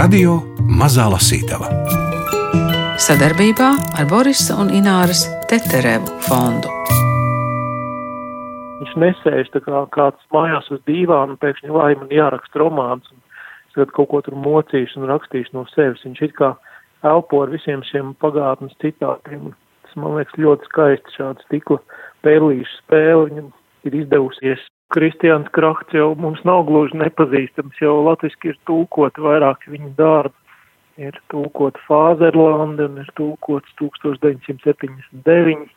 Radio Mazā Lasītava sadarbībā ar Borisa un Ināras Teterevu fondu. Viņš nesēž kā kāds mājās uz dīvāna un pēkšņi vai man jāraksta romāns. Es tad kaut ko tur mocīšu un rakstīšu no sevis. Viņš it kā elpo ar visiem šiem pagātnes citātiem. Tas man liekas ļoti skaisti šāda stikla pēlīša spēle. Viņam ir izdevusies. Kristiāns Krahts jau mums nav gluži nepazīstams, jau latviski ir tūkot vairāk viņa darbi. Ir tūkot Fāzerlanda un ir tūkots 1979.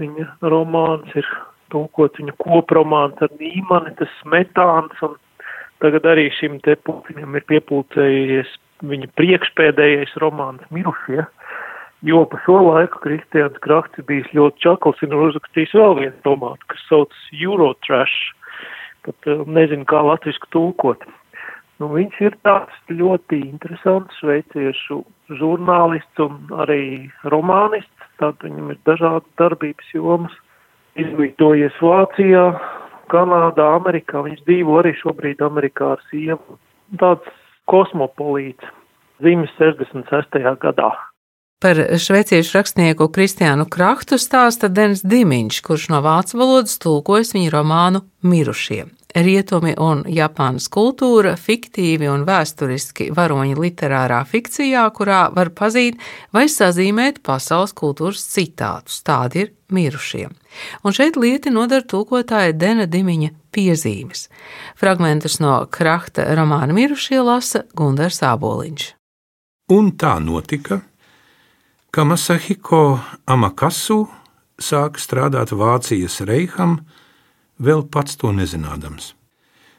Viņa romāns ir tūkots viņa kopromāns ar Nīmani, tas smetāns, un tagad arī šim te pupiņam ir piepulcējies viņa priekšpēdējais romāns Mirušie. Ja? Jo pa šo laiku Kristians Krakts ir bijis ļoti čakls un uzrakstījis vēl vienu romānu, kas sauc Eurotrash. Pat uh, nezinu, kā latviski tulkot. Nu, viņš ir tāds ļoti interesants šveiciešu žurnālists un arī romānists. Tad viņam ir dažādas darbības jomas. Izglītojies Vācijā, Kanādā, Amerikā. Viņš dzīvo arī šobrīd Amerikā ar sievu. Tāds kosmopolīts. Zīmes 66. gadā. Par šveiciešu rakstnieku Kristiānu Krahtu stāsta Dens Dimiņš, kurš no vācu valodas tulkojas viņa romānu Mirušie. Rietumi un Japānas kultūra fiktīvi un vēsturiski varoņi literārā fikcijā, kurā var pazīt vai sazīmēt pasaules kultūras citātus. Tādi ir mirušie. Un šeit lieti nodara tulkotāja Dena Dimiņa piezīmes. Fragmentus no Krahta romāna Mirušie lasa Gundars Āboliņš. Un tā notika ka Masahiko Amakasu sāka strādāt Vācijas reiham, vēl pats to nezinādams.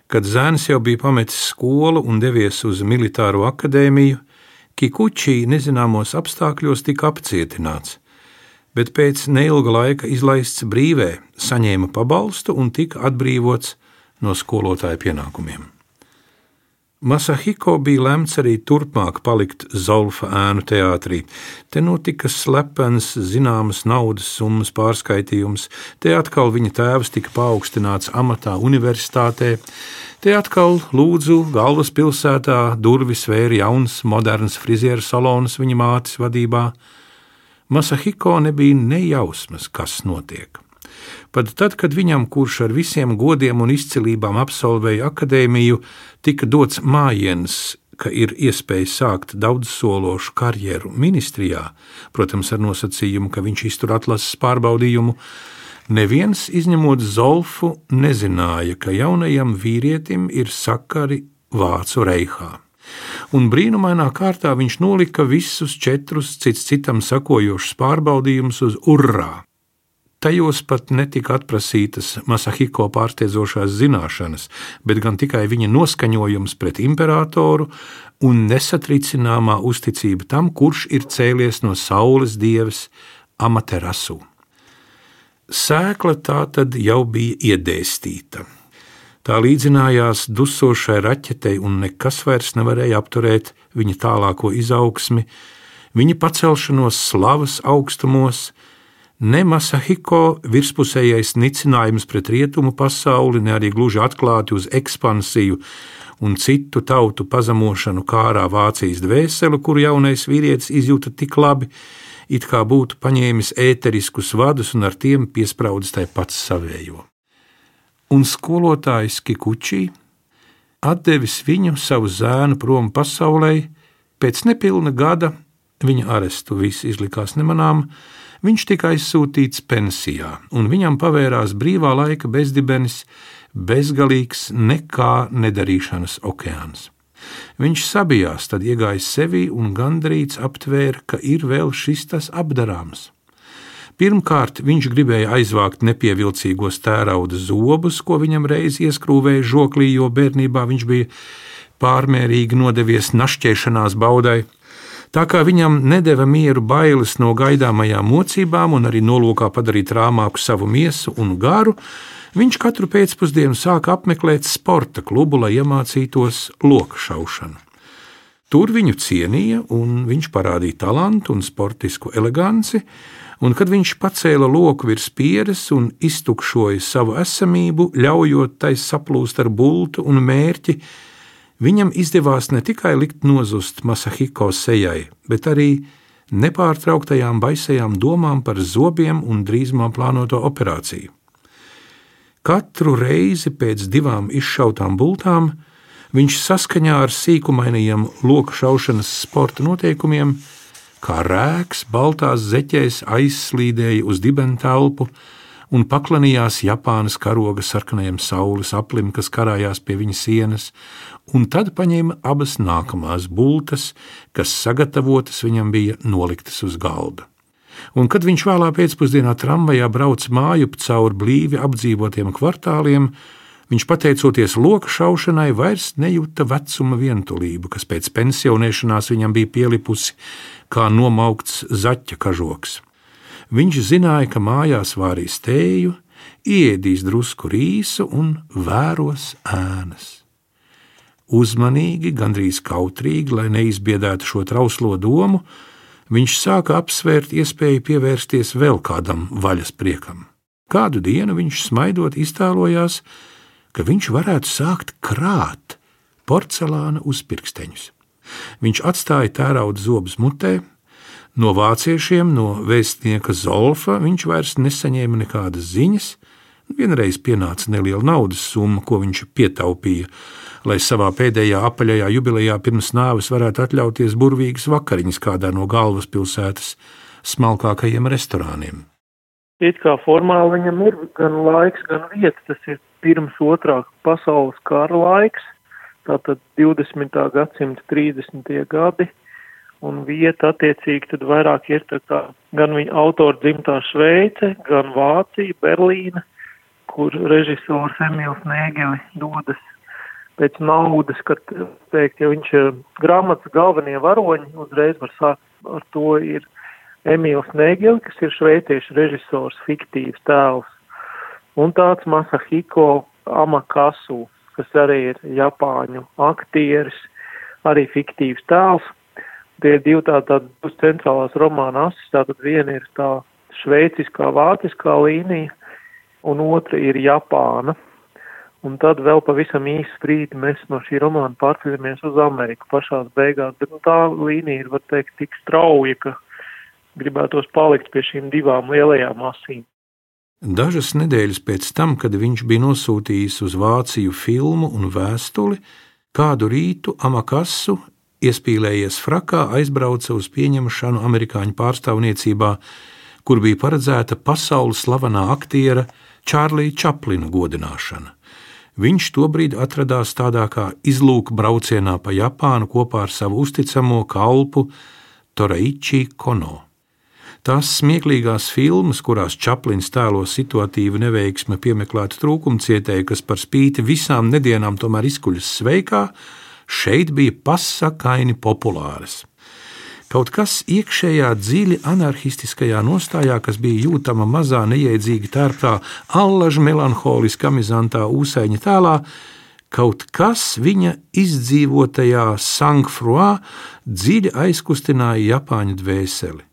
Kad zēns jau bija pametis skolu un devies uz militāro akadēmiju, Kikuči nezināmos apstākļos tika apcietināts, bet pēc neilga laika izlaists brīvē, saņēma pabalstu un tika atbrīvots no skolotāja pienākumiem. Masahiko bija lemts arī turpmāk palikt Zolfa ēnu teātrī. Te notika slepens, zināmas naudas summas pārskaitījums, te atkal viņa tēvs tika paaugstināts amatā universitātē, te atkal lūdzu galvaspilsētā durvis vēra jauns, moderns frizieru salons viņa mātes vadībā. Masahiko nebija nejausmas, kas notiek. Pat tad, kad viņam, kurš ar visiem godiem un izcilībām absolvēja akadēmiju, tika dots mājiens, ka ir iespēja sākt daudzsološu karjeru ministrijā, protams, ar nosacījumu, ka viņš iztur atlases pārbaudījumu, neviens, izņemot Zolfu, nezināja, ka jaunajam vīrietim ir sakari Vācu reihā. Un brīnumainā kārtā viņš nolika visus četrus cits citam sakojošus pārbaudījumus uz urā. Tajos pat netika atprasītas Masahiko pārsteidzošās zināšanas, bet gan tikai viņa noskaņojums pret imperatoru un nesatricināmā uzticība tam, kurš ir cēlies no saules dieves Amaterasu. Sēkla tā tad jau bija iedēstīta. Tā līdzinājās dusošai raķetei, un nekas vairs nevarēja apturēt viņa tālāko izaugsmi, viņa pacelšanos slavas augstumos, Ne Masahiko virspusējais nicinājums pret rietumu pasauli, ne arī gluži atklāti uz ekspansiju un citu tautu pazemošanu kārā Vācijas dvēseli, kuru jaunais vīrietis izjūta tik labi, it kā būtu paņēmis ēteriskus vadus un ar tiem piespraudis tai pats savējo. Un skolotājs Kikučī atdevis viņu savu zēnu prom pasaulē, pēc nepilna gada viņa arestu. Viss izlikās nemanām, Viņš tika aizsūtīts pensijā, un viņam pavērās brīvā laika bezdibenis, bezgalīgs nekā nedarīšanas okeāns. Viņš sabijās, tad iegājis sevi un gandrīz aptvēra, ka ir vēl šis tas apdarāms. Pirmkārt, viņš gribēja aizvākt nepievilcīgos tērauda zobus, ko viņam reiz ieskrūvēja žoklī, jo bērnībā viņš bija pārmērīgi nodevies našķēšanās baudai. Tā kā viņam nedēva mieru bailes no gaidāmajām mocībām un arī nolūkā padarīt rāmāku savu miesu un garu, viņš katru pēcpusdienu sāka apmeklēt sporta klubu, lai iemācītos lokšaušanu. Tur viņu cienīja, un viņš parādīja talantu un sportisku eleganci, un kad viņš pacēla loku virs pieres un iztukšoja savu esamību, ļaujot tai saplūst ar bultu un mērķi, Viņam izdevās ne tikai likt nozust Masahiko sejai, bet arī nepārtrauktajām baisajām domām par zobiem un drīzumā plānoto operāciju. Katru reizi pēc divām izšautām bultām viņš saskaņā ar sīkumainajiem loku šaušanas sporta noteikumiem, kā rēks baltās zeķēs aizslīdēja uz dibena telpu, un paklanījās Japānas karoga sarkanajam saules aplim, kas karājās pie viņa sienas, un tad paņēma abas nākamās bultas, kas sagatavotas viņam bija noliktas uz galda. Un kad viņš vēlā pēcpusdienā tramvajā brauca māju cauri blīvi apdzīvotiem kvartāliem, viņš, pateicoties loka šaušanai, vairs nejūta vecuma vientulību, kas pēc pensionēšanās viņam bija pielipusi kā nomaukts zaķa kažoks. Viņš zināja, ka mājās vārīs tēju, iedīs drusku rīsu un vēros ēnas. Uzmanīgi, gandrīz kautrīgi, lai neizbiedētu šo trauslo domu, viņš sāka apsvērt iespēju pievērsties vēl kādam vaļas priekam. Kādu dienu viņš smaidot iztēlojās, ka viņš varētu sākt krāt porcelāna uzpirksteņus. Viņš atstāja tērauda zobus mutē, No vāciešiem, no vēstnieka Zolfa, viņš vairs nesaņēma nekādas ziņas. Vienreiz pienāca neliela naudas summa, ko viņš pietaupīja, lai savā pēdējā apaļajā jubilejā pirms nāves varētu atļauties burvīgas vakariņas kādā no galvaspilsētas smalkākajiem restorāniem. It kā formāli viņam ir gan laiks, gan vieta. Tas ir pirms otrā pasaules kara laiks, tātad 20. gadsimta 30. gadi un vieta attiecīgi tad vairāk ir tā kā gan viņa autora dzimtā Šveice, gan Vācija, Berlīna, kur režisors Emīls Nēgeli dodas pēc naudas, kad, teikt, ja viņš ir grāmatas galvenie varoņi, uzreiz var sākt ar to ir Emīls Nēgeli, kas ir šveiciešu režisors, fiktīvs tēls, un tāds Masahiko Amakasu, kas arī ir Japāņu aktieris, arī fiktīvs tēls tie divi tādi tā, tā, centrālās romāna asis. Tātad viena ir tā šveiciskā, vāciskā līnija, un otra ir Japāna. Un tad vēl pavisam īsu brīdi mēs no šī romāna pārceļamies uz Ameriku pašās beigās, bet nu, tā līnija ir, var teikt, tik strauja, ka gribētos palikt pie šīm divām lielajām asīm. Dažas nedēļas pēc tam, kad viņš bija nosūtījis uz Vāciju filmu un vēstuli, kādu rītu Amakasu iespīlējies frakā, aizbrauca uz pieņemšanu amerikāņu pārstāvniecībā, kur bija paredzēta pasaules slavenā aktiera Čārlīja Čaplina godināšana. Viņš tobrīd atradās tādā kā izlūka braucienā pa Japānu kopā ar savu uzticamo kalpu Toraichi Kono. Tās smieklīgās filmas, kurās Čaplins tēlo situatīvu neveiksmi piemeklētu trūkumcietēju, kas par spīti visām nedienām tomēr izkuļas sveikā, šeit bija pasakaini populāras. Kaut kas iekšējā dziļi anarchistiskajā nostājā, kas bija jūtama mazā neiedzīga tērptā, allaž melanholiski amizantā ūsaiņa tēlā, kaut kas viņa izdzīvotajā sangfruā dziļi aizkustināja Japāņu dvēseli.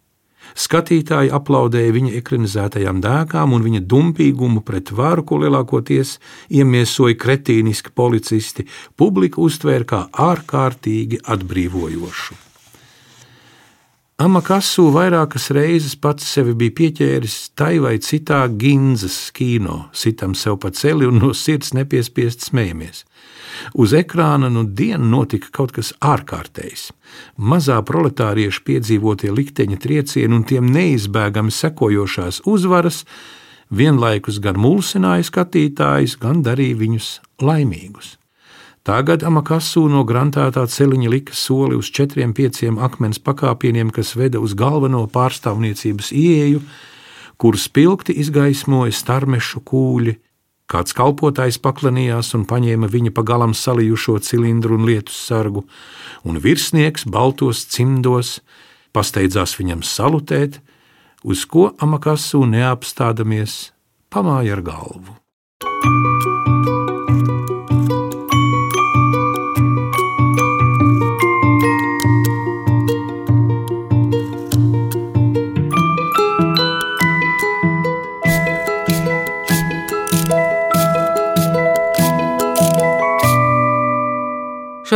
Skatītāji aplaudēja viņa ekranizētajām dēkām un viņa dumpīgumu pret varu, ko lielākoties iemiesoja kretīniski policisti, publika uztvēra kā ārkārtīgi atbrīvojošu. Amakasu vairākas reizes pats sevi bija pieķēris tai vai citā ginzas kino, sitam sev pa celi un no sirds nepiespiest smējamies. Uz ekrāna nu dienu notika kaut kas ārkārtējs. Mazā proletārieša piedzīvotie likteņa triecieni un tiem neizbēgami sekojošās uzvaras vienlaikus gan mulsināja skatītājus, gan darīja viņus laimīgus. Tagad Amakasu no grantētā celiņa lika soli uz četriem, pieciem akmens pakāpieniem, kas veda uz galveno pārstāvniecības ieeju, kur spilgti izgaismoja starmešu kūļi, Kāds kalpotājs paklanījās un paņēma viņa pagalam salijušo cilindru un lietus sargu, un virsnieks baltos cimdos pasteidzās viņam salutēt, uz ko amakasu neapstādamies pamāja ar galvu.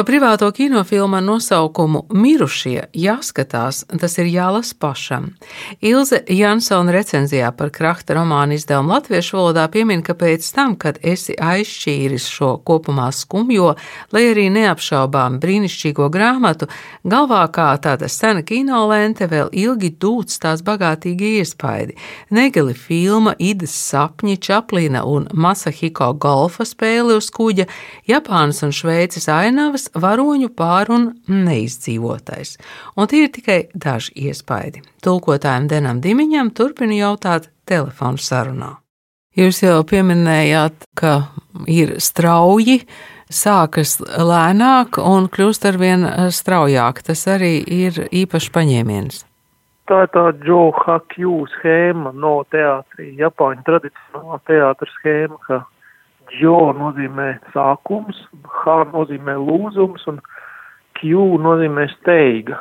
Šo privāto kinofilmu ar nosaukumu Mirušie jāskatās, tas ir jālasa pašam. Ilze Jansona recenzijā par Krahta romānu izdevumu latviešu valodā piemin, ka pēc tam, kad esi aizšķīris šo kopumā skumjo, lai arī neapšaubām brīnišķīgo grāmatu, galvā kā tāda sena kinolente vēl ilgi dūts tās bagātīgi iespaidi. Negali filma, Idas sapņi, Čaplina un Masahiko golfa spēle uz kuģa, Japānas un Šveices ainava nāves, varoņu pār un neizdzīvotais. Un tie ir tikai daži iespaidi. Tulkotājiem Denam Dimiņam turpina jautāt telefonu sarunā. Jūs jau pieminējāt, ka ir strauji, sākas lēnāk un kļūst ar vien straujāk. Tas arī ir īpašs paņēmiens. Tā ir tā Joe Hakju schēma no teātrī, Japāņu tradicionālā teātra schēma, ka Jo nozīmē sākums, H nozīmē lūzums un Q nozīmē steiga.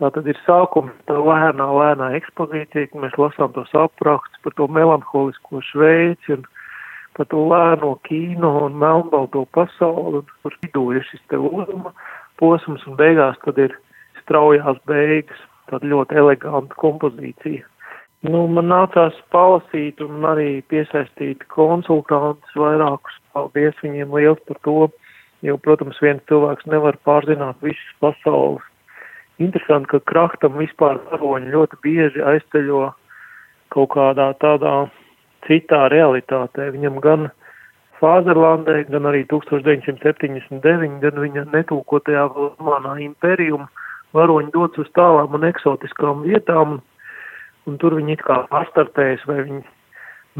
Tā tad ir sākums, tā lēnā, lēnā ekspozīcija, ka mēs lasām tos aprakstus par to melanholisko Šveici un par to lēno kīno un melnbalto pasauli, un tur vidū ir šis te lūzuma posms, un beigās tad ir straujās beigas, tāda ļoti eleganta kompozīcija. Nu, man nācās palasīt un arī piesaistīt konsultantus vairākus. Paldies viņiem liels par to, jo, protams, viens cilvēks nevar pārzināt visas pasaules. Interesanti, ka krahtam vispār varoņi ļoti bieži aizceļo kaut kādā tādā citā realitātē. Viņam gan Fāzerlandē, gan arī 1979, gan viņa netūkotajā romānā Imperium varoņi dodas uz tālām un eksotiskām vietām. Un un tur viņi it kā pastartējas, vai viņi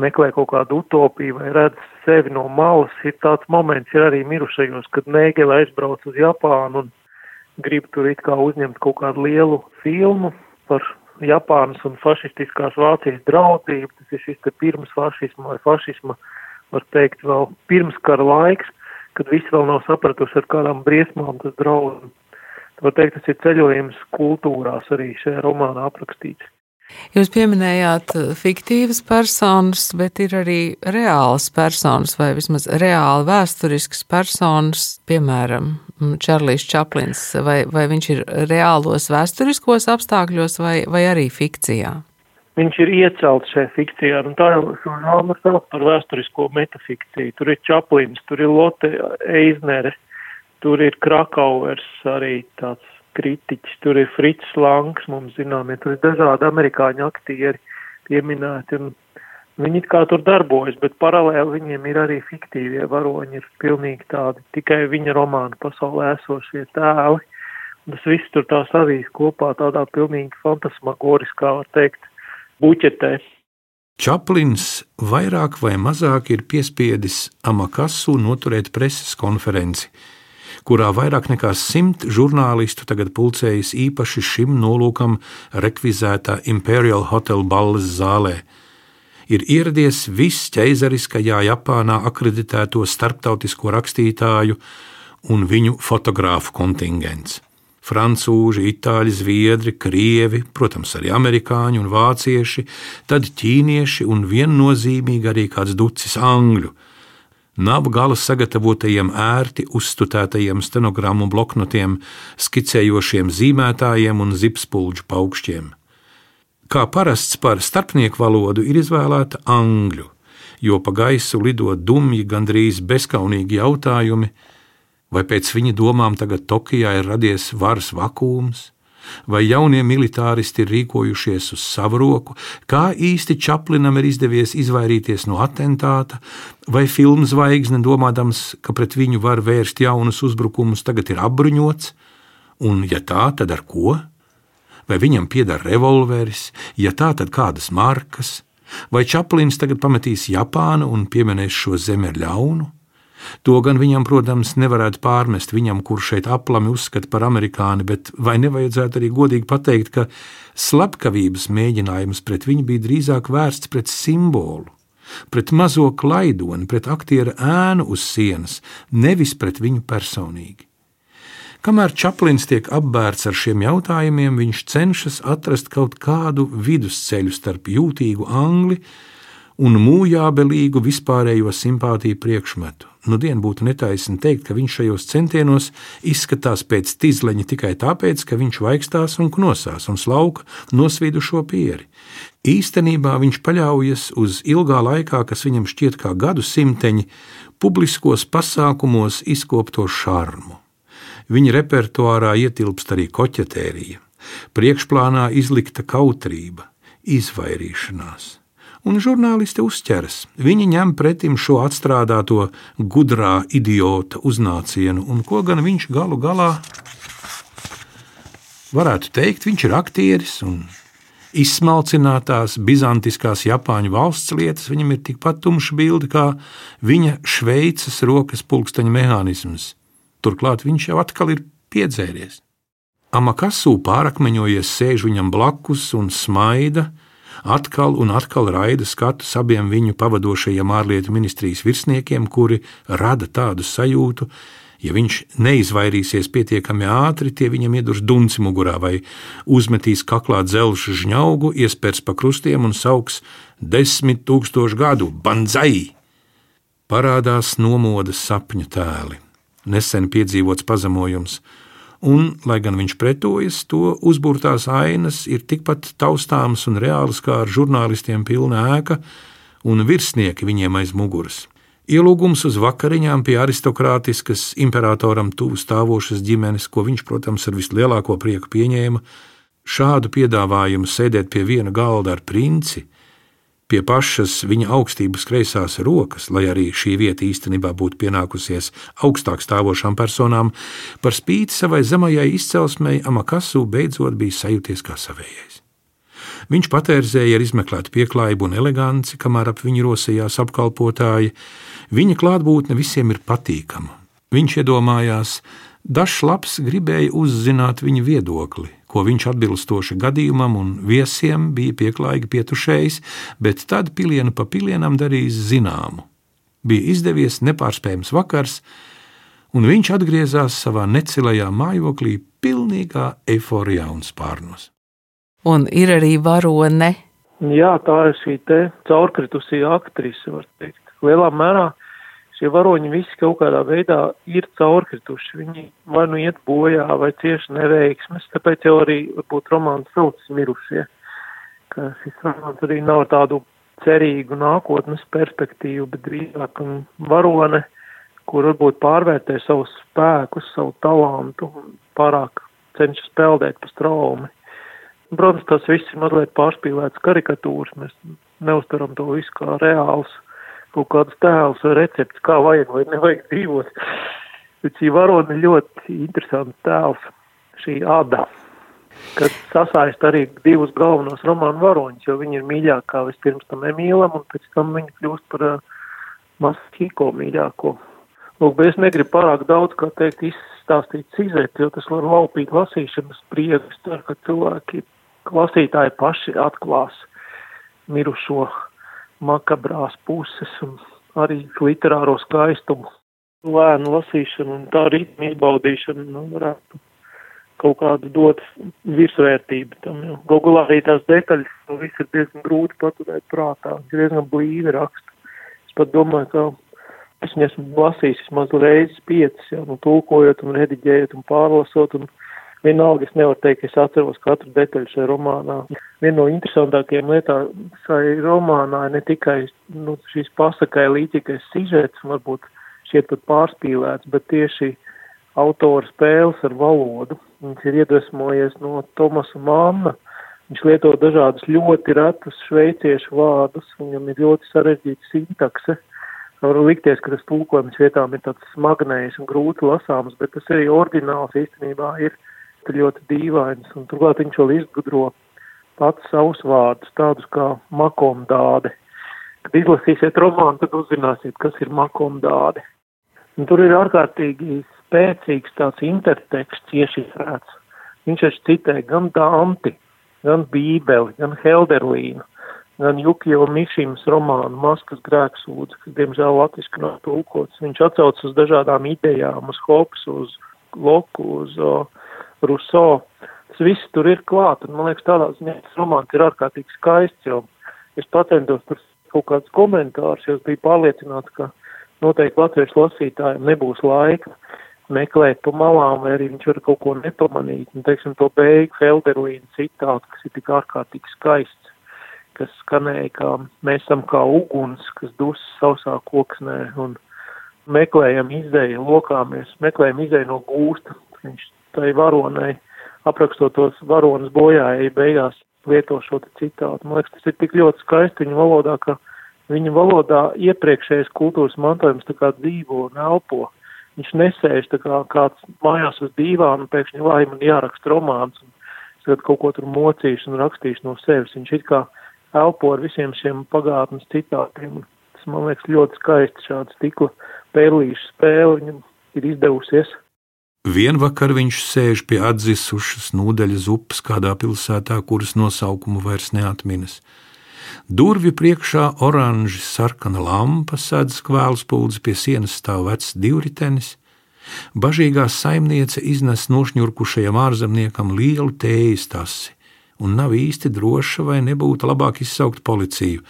meklē kaut kādu utopiju, vai redz sevi no malas. Ir tāds moments, ir arī mirušajos, kad Nēgele aizbrauc uz Japānu un grib tur it kā uzņemt kaut kādu lielu filmu par Japānas un fašistiskās Vācijas draudzību. Tas ir šis te pirms fašisma vai fašisma, var teikt, vēl pirms kara laiks, kad visi vēl nav sapratusi, ar kādām briesmām tas draudz. Var teikt, tas ir ceļojums kultūrās arī šajā romānā aprakstīts. Jūs pieminējāt uh, fiktīvas personas, bet ir arī reālas personas, vai vismaz reāli vēsturiskas personas, piemēram, mm, Čarlis Čaplins, vai, vai viņš ir reālos vēsturiskos apstākļos, vai, vai arī fikcijā? Viņš ir iecelts šajā fikcijā, un tā jau šo žānu sauc par vēsturisko metafikciju. Tur ir Čaplins, tur ir Lotte Eiznere, tur ir Krakauers, arī tāds kritiķis, tur ir Frits Langs, mums zinām, ja tur ir dažādi amerikāņu aktieri pieminēti, un viņi kā tur darbojas, bet paralēli viņiem ir arī fiktīvie varoņi, ir pilnīgi tādi tikai viņa romānu pasaulē esošie tēli, tas viss tur tā savīs kopā tādā pilnīgi fantasmagoriskā, var teikt, buķetē. Čaplins vairāk vai mazāk ir piespiedis Amakasu noturēt preses konferenci kurā vairāk nekā simt žurnālistu tagad pulcējas īpaši šim nolūkam rekvizētā Imperial Hotel balles zālē. Ir ieradies viss ķeizariskajā Japānā akreditēto starptautisko rakstītāju un viņu fotogrāfu kontingents. Francūži, itāļi, zviedri, krievi, protams, arī amerikāņi un vācieši, tad ķīnieši un viennozīmīgi arī kāds ducis angļu nav gala sagatavotajiem ērti uzstutētajiem stenogrammu bloknotiem, skicējošiem zīmētājiem un zipspuldžu paukšķiem. Kā parasts par starpnieku valodu ir izvēlēta angļu, jo pa gaisu lido dumji, gandrīz bezskaunīgi jautājumi, vai pēc viņa domām tagad Tokijā ir radies varas vakums, vai jaunie militāristi ir rīkojušies uz savu roku, kā īsti Čaplinam ir izdevies izvairīties no atentāta, vai filmu zvaigzne, domādams, ka pret viņu var vērst jaunus uzbrukumus, tagad ir apbruņots, un, ja tā, tad ar ko? Vai viņam pieder revolveris, ja tā, tad kādas markas, vai Čaplins tagad pametīs Japānu un pieminēs šo zemi ar ļaunu? To gan viņam, protams, nevarētu pārmest viņam, kurš šeit aplami uzskata par amerikāni, bet vai nevajadzētu arī godīgi pateikt, ka slepkavības mēģinājums pret viņu bija drīzāk vērsts pret simbolu, pret mazo klaidoni, pret aktiera ēnu uz sienas, nevis pret viņu personīgi. Kamēr Čaplins tiek apbērts ar šiem jautājumiem, viņš cenšas atrast kaut kādu vidusceļu starp jūtīgu angli un mūjābelīgu vispārējo simpātiju priekšmetu. Nu, dien būtu netaisni teikt, ka viņš šajos centienos izskatās pēc tīzleņa tikai tāpēc, ka viņš vaikstās un knosās un slauka nosvīdušo pieri. Īstenībā viņš paļaujas uz ilgā laikā, kas viņam šķiet kā gadu simteņi, publiskos pasākumos izkopto šarmu. Viņa repertuārā ietilpst arī koķetērija, priekšplānā izlikta kautrība, izvairīšanās un žurnālisti uzķeras. Viņi ņem pretim šo atstrādāto gudrā idiota uznācienu, un ko gan viņš galu galā varētu teikt, viņš ir aktieris un izsmalcinātās bizantiskās Japāņu valsts lietas, viņam ir tikpat tumša bilde kā viņa šveices rokas pulksteņa mehānisms. Turklāt viņš jau atkal ir piedzēries. Amakasu pārakmeņojies sēž viņam blakus un smaida, atkal un atkal raida skatus abiem viņu pavadošajiem ārlietu ministrijas virsniekiem, kuri rada tādu sajūtu, ja viņš neizvairīsies pietiekami ātri, tie viņam iedurs dunci mugurā vai uzmetīs kaklā dzelžu žņaugu, iespērs pa krustiem un sauks desmit tūkstošu gadu. Bandzai. Parādās nomodas sapņu tēli, nesen piedzīvots pazemojums, un, lai gan viņš pretojas, to uzbūrtās ainas ir tikpat taustāmas un reālas kā ar žurnālistiem pilna ēka un virsnieki viņiem aiz muguras. Ielūgums uz vakariņām pie aristokrātiskas, imperatoram tuvu stāvošas ģimenes, ko viņš, protams, ar vislielāko prieku pieņēma, šādu piedāvājumu sēdēt pie viena galda ar princi, pie pašas viņa augstības kreisās rokas, lai arī šī vieta īstenībā būtu pienākusies augstāk stāvošām personām, par spīti savai zemajai izcelsmei Amakasu beidzot bija sajūties kā savējais. Viņš patērzēja ar izmeklētu pieklājību un eleganci, kamēr ap viņu rosījās apkalpotāji. Viņa klātbūtne visiem ir patīkama. Viņš iedomājās, Dažs labs gribēja uzzināt viņa viedokli, ko viņš atbilstoši gadījumam un viesiem bija pieklājīgi pietušējis, bet tad pilienu pa pilienam darījis zināmu. Bija izdevies nepārspējams vakars, un viņš atgriezās savā necilajā mājoklī, pilnīgā eiforijā un spārnos. Un ir arī varone. Jā, tā ir šī caurkritusī aktrise, var teikt. Lielā mērā šie varoņi visi kaut kādā veidā ir caurkrituši. Viņi vai nu iet bojā, vai cieši neveiksmes, tāpēc jau arī varbūt romāns saucas mirušie, ka šis romāns arī nav tādu cerīgu nākotnes perspektīvu, bet drīzāk varone, kur varbūt pārvērtē savus spēkus, savu talantu un pārāk cenšas peldēt pa straumi. Protams, tas viss ir mazliet pārspīlēts karikatūras, mēs neuztaram to visu kā reāls kaut kādus tēlus vai receptus, kā vajag vai nevajag dzīvot. Bet šī varone ļoti interesants tēls, šī ada, kas sasaist arī divus galvenos romānu varoņus, jo viņi ir mīļākā vispirms tam Emīlam, un pēc tam viņi kļūst par uh, Maskīko mīļāko. Lūk, bet es negribu pārāk daudz, kā teikt, izstāstīt cizēt, jo tas var laupīt lasīšanas prieku. Ceru, ka cilvēki, lasītāji paši atklās mirušo makabrās puses un arī literāro skaistumu. Lēnu lasīšanu un tā ritmu izbaudīšanu nu, varētu kaut kādu dot virsvērtību tam, jo Gogolā arī tās detaļas, to viss ir diezgan grūti paturēt prātā, diezgan blīvi raksta. Es pat domāju, ka es viņu esmu lasījis vismaz reizes piecas, jau nu tulkojot un rediģējot un pārlasot un Vienalga es nevaru teikt, ka es atceros katru detaļu šajā romānā. Viena no interesantākajām lietām šajā romānā ir ne tikai nu, šīs pasakai līdzīgais sižets, varbūt šķiet pat pārspīlēts, bet tieši autora spēles ar valodu. Viņš ir iedvesmojies no Tomasa Manna. Viņš lieto dažādus ļoti retus šveiciešu vārdus, viņam ir ļoti sarežģīta sintakse. Var likties, ka tas tulkojums vietām ir tāds smagnējs un grūti lasāms, bet tas arī oriģināls īstenībā ir ļoti dīvains, un turklāt viņš vēl izgudro pats savus vārdus, tādus kā makomdāde. Kad izlasīsiet romānu, tad uzzināsiet, kas ir makomdāde. Un tur ir ārkārtīgi spēcīgs tāds interteksts iešifrēts. Viņš taču citē gan Danti, gan Bībeli, gan Helderlīnu, gan Jukio Mišims romānu Maskas grēksūdzi, kas, diemžēl, latviski nav tulkots. Viņš atsauc uz dažādām idejām, uz Hopsu, uz Loku, uz uh, Ruso. Tas viss tur ir klāt, un man liekas, tādā ziņā tas romāns ir ārkārtīgi skaists, jo es pacentos tur kaut kādus komentārus, jo es biju pārliecināts, ka noteikti latviešu lasītājiem nebūs laika meklēt pa malām, vai arī viņš var kaut ko nepamanīt. Un, teiksim, to beigu Felderlīna citātu, kas ir tik ārkārtīgi skaists, kas skanēja, kā mēs esam kā uguns, kas dus sausā koksnē un meklējam izēju, lokāmies, meklējam izēju no gūsta. Viņš tai varonai, aprakstot tos varonas bojājai, beigās lieto šo citātu. Man liekas, tas ir tik ļoti skaisti viņa valodā, ka viņa valodā iepriekšējais kultūras mantojums tā kā dzīvo un elpo. Viņš nesēž tā kā kāds mājās uz dīvānu, pēkšņi vai man jāraksta romāns, un es kaut ko tur mocīšu un rakstīšu no sevis. Viņš it kā elpo ar visiem šiem pagātnes citātiem. Tas man liekas ļoti skaisti šāda stikla pēlīšu spēle viņam ir izdevusies. Vienvakar viņš sēž pie atzisušas nūdeļas upes kādā pilsētā, kuras nosaukumu vairs neatminas. Durvju priekšā oranži sarkana lampa sēdz kvēlspuldzes, pie sienas stāv vecs divritenis. Bažīgā saimniece iznes nošņurkušajam ārzemniekam lielu tējas tasi, un nav īsti droša, vai nebūtu labāk izsaukt policiju.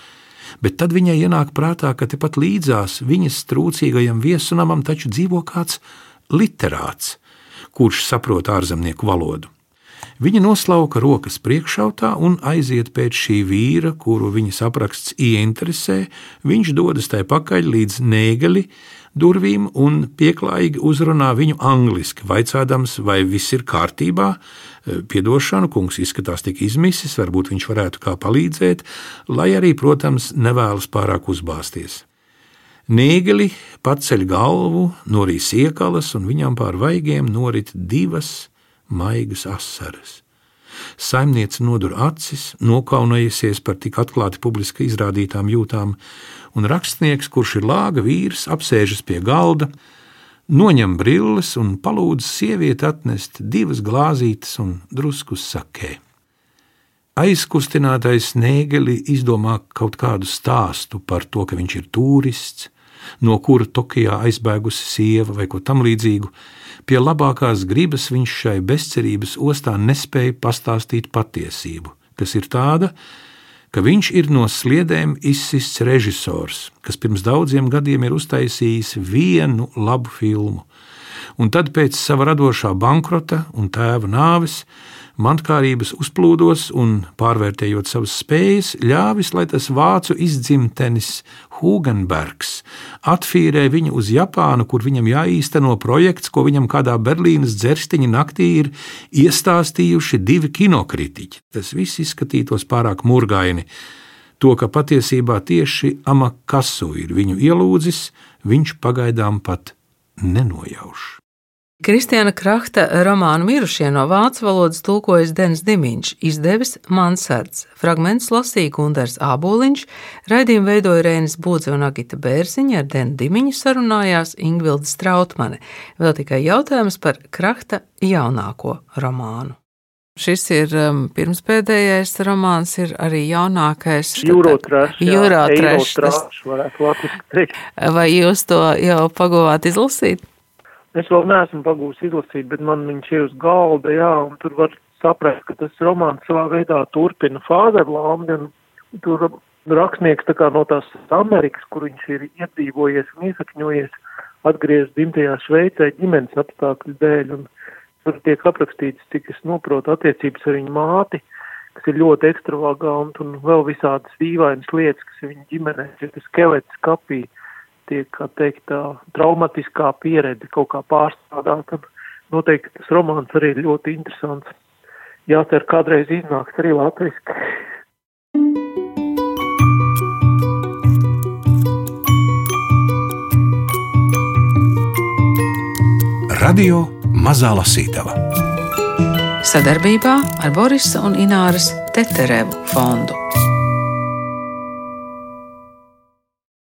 Bet tad viņai ienāk prātā, ka tepat līdzās viņas trūcīgajam viesunamam taču dzīvo kāds literāts, kurš saprot ārzemnieku valodu. Viņa noslauka rokas priekšautā un aiziet pēc šī vīra, kuru viņas apraksts ieinteresē. Viņš dodas tai pakaļ līdz nēgali durvīm un pieklājīgi uzrunā viņu angliski, vaicādams, vai viss ir kārtībā. E, piedošanu, kungs izskatās tik izmisis, varbūt viņš varētu kā palīdzēt, lai arī, protams, nevēlas pārāk uzbāzties. Nēgeli paceļ galvu, norīs iekalas, un viņam pār vaigiem norit divas maigas asaras. Saimniece nodur acis, nokaunējusies par tik atklāti publiski izrādītām jūtām, un rakstnieks, kurš ir lāga vīrs, apsēžas pie galda, noņem brilles un palūdz sievieti atnest divas glāzītes un drusku sakē. Aizkustinātais Nēgeli izdomā kaut kādu stāstu par to, ka viņš ir turists, no kura Tokijā aizbēgusi sieva vai ko tamlīdzīgu, Pie labākās gribas viņš šai bezcerības ostā nespēja pastāstīt patiesību, kas ir tāda, ka viņš ir no sliedēm izsists režisors, kas pirms daudziem gadiem ir uztaisījis vienu labu filmu, un tad pēc sava radošā bankrota un tēva nāves mantkārības uzplūdos un, pārvērtējot savas spējas, ļāvis, lai tas vācu izdzimtenis Hugenbergs atfīrē viņu uz Japānu, kur viņam jāīsteno projekts, ko viņam kādā Berlīnas dzerstiņa naktī ir iestāstījuši divi kinokritiķi. Tas viss izskatītos pārāk murgaini. To, ka patiesībā tieši Amakasu ir viņu ielūdzis, viņš pagaidām pat nenojauš. Kristiāna Krahta romānu mirušie no vācu valodas tulkojas Denis Dimiņš, izdevis Mansards. Fragments lasīja Gundars Āboliņš, raidījumu veidoja Rēnis Būdze un Agita Bērziņa, ar Denu Dimiņu sarunājās Ingvilda Strautmane. Vēl tikai jautājums par Krahta jaunāko romānu. Šis ir um, pirmspēdējais romāns, ir arī jaunākais. Jūrotrašs. Vai jūs to jau paguvāt izlasīt? Es vēl neesmu pagūs izlasīt, bet man viņš ir uz galda, jā, un tur var saprast, ka tas romāns savā veidā turpina Fāzerlandi, un tur rakstnieks tā kā no tās Amerikas, kur viņš ir iedzīvojies un iesakņojies, atgriezt dzimtajā Šveicē ģimenes apstākļu dēļ, un tur tiek aprakstīts, cik es noprotu, attiecības ar viņu māti, kas ir ļoti ekstravaganta, un vēl visādas dīvainas lietas, kas ir viņa ģimenē, ir tas skelets kapī. Tiek, kā teikt, tā traumatiskā pieredze kaut kā pārstrādāta. Noteikti tas romāns arī ir ļoti interesants. Jācer, kādreiz iznāks arī latviski. Radio Mazā Lasītava sadarbībā ar Borisa un Ināras Teterevu fondu.